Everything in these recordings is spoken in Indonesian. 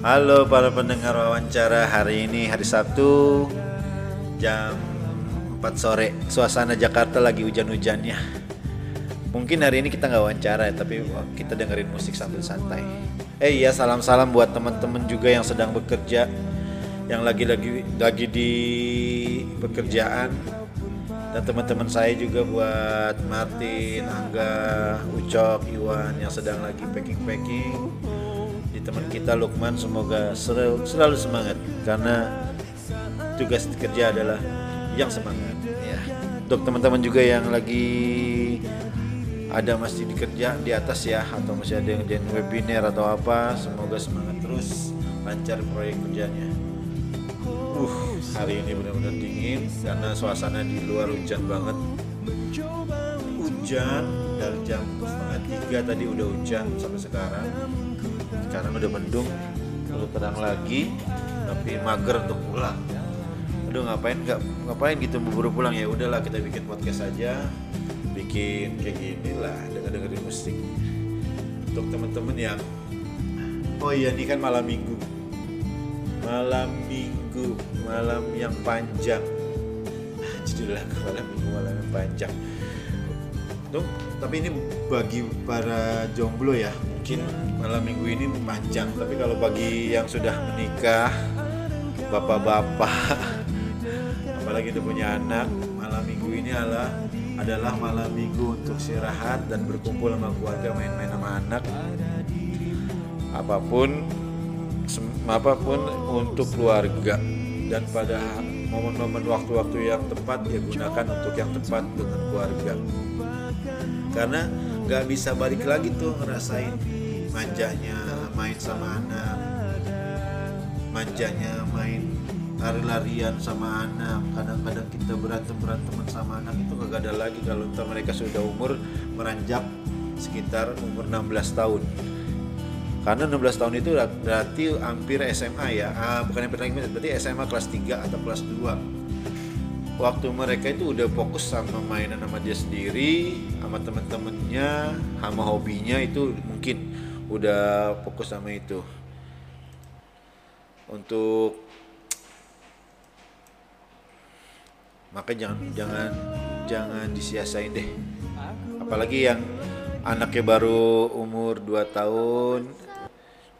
Halo para pendengar wawancara hari ini hari Sabtu jam 4 sore. Suasana Jakarta lagi hujan-hujannya mungkin hari ini kita nggak wawancara ya tapi kita dengerin musik sambil santai. Eh iya salam-salam buat teman-teman juga yang sedang bekerja yang lagi-lagi lagi di pekerjaan. Dan teman-teman saya juga buat Martin, Angga, Ucok, Iwan yang sedang lagi packing-packing teman kita Lukman. Semoga selalu, selalu semangat karena tugas kerja adalah yang semangat ya. Untuk teman-teman juga yang lagi ada masih dikerja di atas ya atau masih ada yang di webinar atau apa semoga semangat terus lancar proyek kerjanya. Uh hari ini benar-benar dingin karena suasana di luar hujan banget. Hujan dari jam setengah tiga tadi udah hujan sampai sekarang sekarang udah mendung lalu terang lagi tapi mager untuk pulang. Aduh ngapain nggak ngapain gitu buru pulang? Ya udahlah kita bikin podcast aja. Bikin kayak gini lah denger dengerin musik. Untuk temen-temen yang oh iya ini kan malam minggu. Malam minggu malam yang panjang. Judulnya malam minggu malam yang panjang Tuh, tapi ini bagi para jomblo ya mungkin malam minggu ini panjang. Tapi kalau bagi yang sudah menikah bapak-bapak apalagi itu punya anak malam minggu ini adalah adalah malam minggu untuk istirahat dan berkumpul sama keluarga main-main sama anak. Apa pun apa pun untuk keluarga. Dan pada momen-momen waktu-waktu yang tepat ya gunakan untuk yang tepat dengan keluarga karena nggak bisa balik lagi tuh ngerasain manjanya main sama anak manjanya main lari-larian sama anak kadang-kadang kita berantem beranteman sama anak itu kagak ada lagi kalau entah mereka sudah umur meranjak sekitar umur 16 tahun. Karena 16 tahun itu berarti hampir SMA ya. Ah, bukan hampir lagi berarti SMA kelas 3 atau kelas 2 waktu mereka itu udah fokus sama mainan sama dia sendiri sama temen-temennya sama hobinya itu mungkin udah fokus sama itu. Untuk maka jangan jangan jangan disia-siain deh. Apalagi yang anaknya baru umur 2 tahun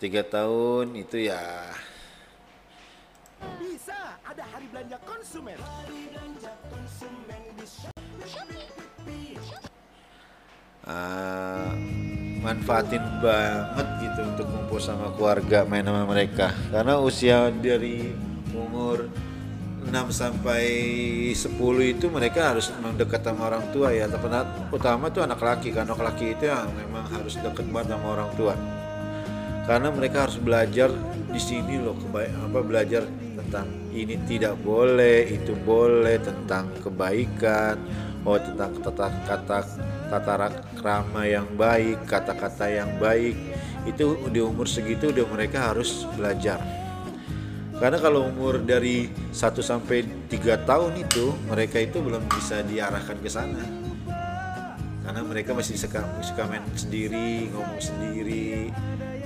tiga tahun itu ya. Bisa ada hari belanja konsumen uh, manfaatin banget gitu untuk kumpul sama keluarga main sama mereka. Karena usia dari umur 6 sampai 10 itu mereka harus mendekat sama orang tua ya. Utama tuh anak laki karena anak laki itu ya memang harus dekat banget sama orang tua. Karena mereka harus belajar di sini loh kebaik apa belajar tentang ini tidak boleh itu boleh tentang kebaikan oh tentang tata kata tata krama yang baik kata-kata yang baik itu di umur segitu udah mereka harus belajar. Karena kalau umur dari 1 sampai 3 tahun itu mereka itu belum bisa diarahkan ke sana. Karena mereka masih suka, suka main sendiri ngomong sendiri.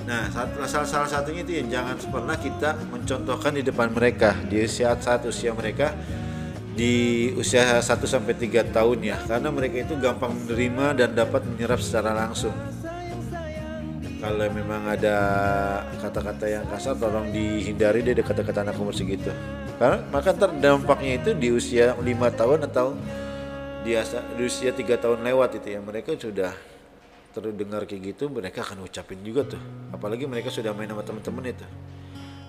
Nah salah, salah satunya itu ya jangan pernah kita mencontohkan di depan mereka. Di usia saat usia mereka di usia 1 sampai 3 tahun ya karena mereka itu gampang menerima dan dapat menyerap secara langsung. Kalau memang ada kata-kata yang kasar tolong dihindari deh dekat-dekat anak umur segitu. Karena maka ntar dampaknya itu di usia lima tahun atau di, di usia tiga tahun lewat itu ya mereka sudah terdengar kayak gitu mereka akan ucapin juga tuh. Apalagi mereka sudah main sama teman-teman itu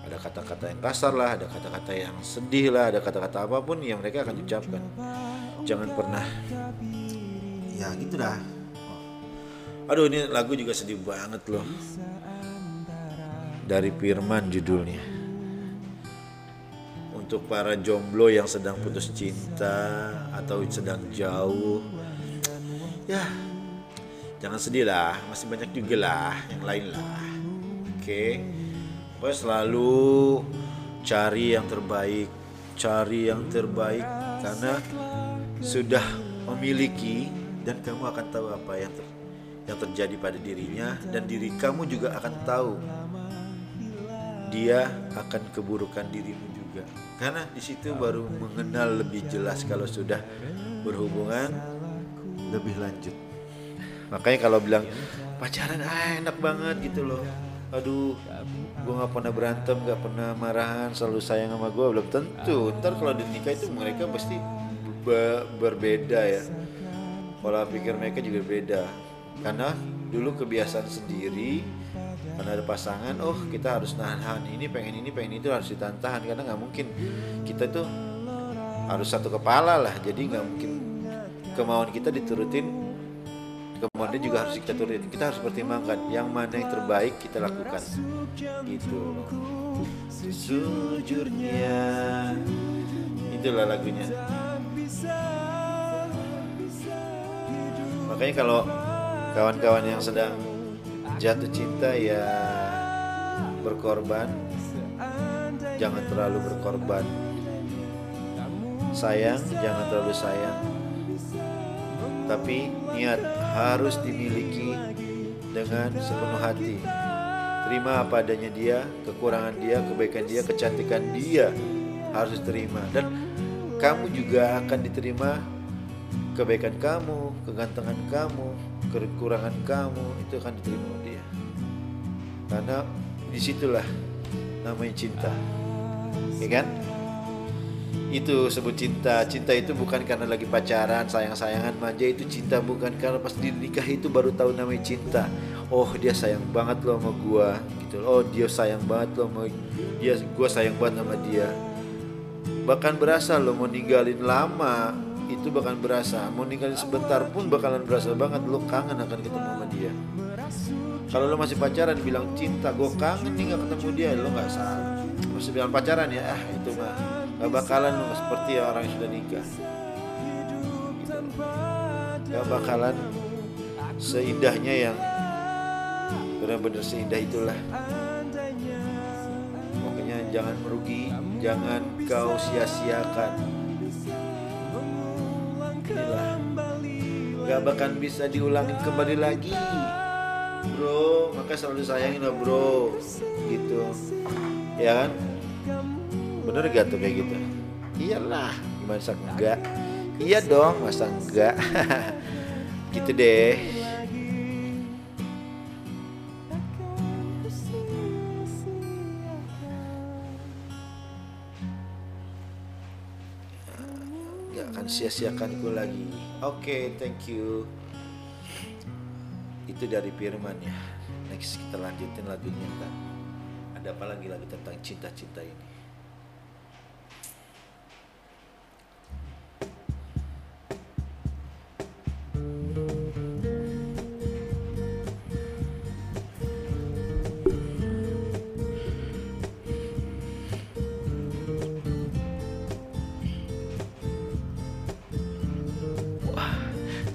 ada kata-kata yang kasar lah ada kata-kata yang sedih lah ada kata-kata apa pun yang mereka akan ucapkan. Jangan pernah. Ya gitu dah. Aduh ini lagu juga sedih banget loh. Dari Firman judulnya. Untuk para jomblo yang sedang putus cinta atau sedang jauh. Ya jangan sedih lah. Masih banyak juga lah yang lain lah. Oke pokoknya selalu cari yang terbaik cari yang terbaik karena sudah memiliki dan kamu akan tahu apa yang ter yang terjadi pada dirinya dan diri kamu juga akan tahu dia akan keburukan dirimu juga. Karena di situ baru mengenal lebih jelas kalau sudah berhubungan lebih lanjut. Makanya kalau bilang pacaran ah, enak banget gitu loh. Aduh, gue nggak pernah berantem, nggak pernah marahan, selalu sayang sama gue. Belum tentu. Ntar kalau di nikah itu mereka pasti be- berbeda ya. Pola pikir mereka juga beda. Karena dulu kebiasaan sendiri, karena ada pasangan, oh kita harus nahan ini, pengen ini, pengen itu harus ditahan karena nggak mungkin kita tuh harus satu kepala lah. Jadi nggak mungkin kemauan kita diturutin kemauan dia juga harus kita turutin kita harus pertimbangkan yang mana yang terbaik kita lakukan. Gitu. Sejujurnya. Itulah lagunya. Makanya kalau kawan-kawan yang sedang jatuh cinta ya berkorban. Jangan terlalu berkorban. Sayang jangan terlalu sayang tapi niat harus dimiliki dengan sepenuh hati. Terima apa adanya dia, kekurangan dia, kebaikan dia, kecantikan dia harus terima dan kamu juga akan diterima kebaikan kamu, kegantengan kamu, kekurangan kamu itu akan diterima dia. Karena di situlah namanya cinta, ya kan? Itu sebut cinta. Cinta itu bukan karena lagi pacaran sayang-sayangan manja. Itu cinta bukan karena pas di nikah itu baru tahu namanya cinta. Oh dia sayang banget loh sama gua gitu oh dia sayang banget loh sama dia. Gua sayang banget sama dia. Bahkan berasa lo mau ninggalin lama itu bahkan berasa. Mau ninggalin sebentar pun bakalan berasa banget lo kangen akan ketemu sama dia. Kalau lo masih pacaran bilang cinta gue kangen nih gak ketemu dia lo nggak salah. Masih bilang pacaran ya ah itu mah gak bakalan seperti orang yang sudah nikah. Gak bakalan seindahnya yang benar-benar seindah itulah. Pokoknya jangan merugi jangan kau sia-siakan. Inilah. Gak bakal bisa diulangin kembali lagi. Bro maka selalu sayangin lah bro. Gitu. Ya kan bener gak tuh kayak gitu? Iyalah masa enggak. Iya dong masa enggak? Gitu deh. Nggak akan sia-siakan gue lagi. Oke thank you. Itu dari Firman ya. Next kita lanjutin lagunya ada apa lagi lagi tentang cinta-cinta ini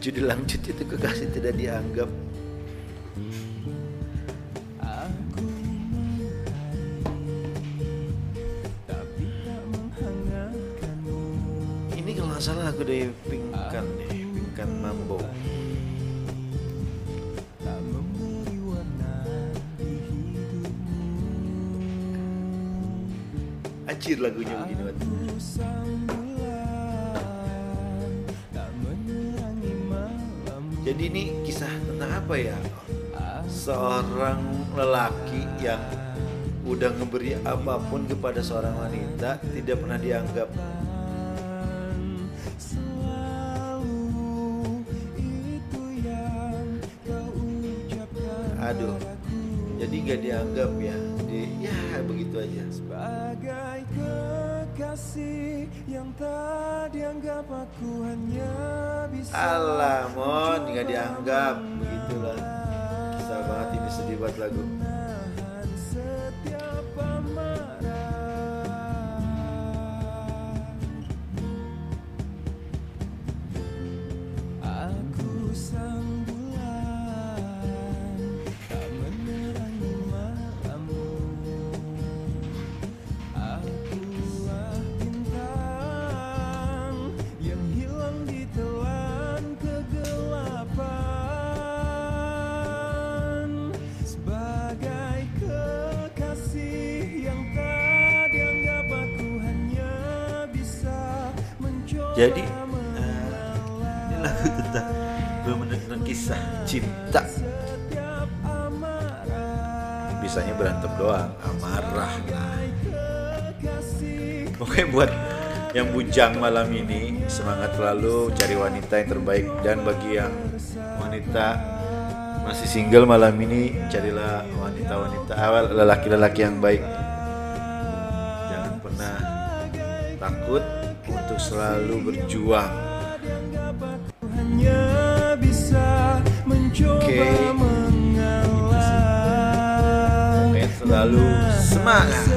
judul lanjut itu kekasih tidak dianggap Ini kalau nggak salah lagu dari Pingkan nih, Pingkan Mambo. Anjir lagunya begini banget. Jadi ini kisah tentang apa ya? Seorang lelaki yang udah ngeberi apa pun kepada seorang wanita tidak pernah dianggap. Aduh, jadi nggak dianggap ya? Di, ya begitu aja. Sebagai kekasih yang tak dianggap aku hanya bisa Alah, mon nggak dianggap. Begitulah. Kisah banget ini sedih banget lagu. Jadi eh, ini lagu tentang benar-benar kisah cinta. Bisanya berantem doang, amarah lah. Oke buat yang bujang malam ini semangat selalu cari wanita yang terbaik dan bagi yang wanita masih single malam ini carilah wanita-wanita awal lelaki-lelaki yang baik jangan pernah takut untuk selalu berjuang Oke. Pokoknya selalu semangat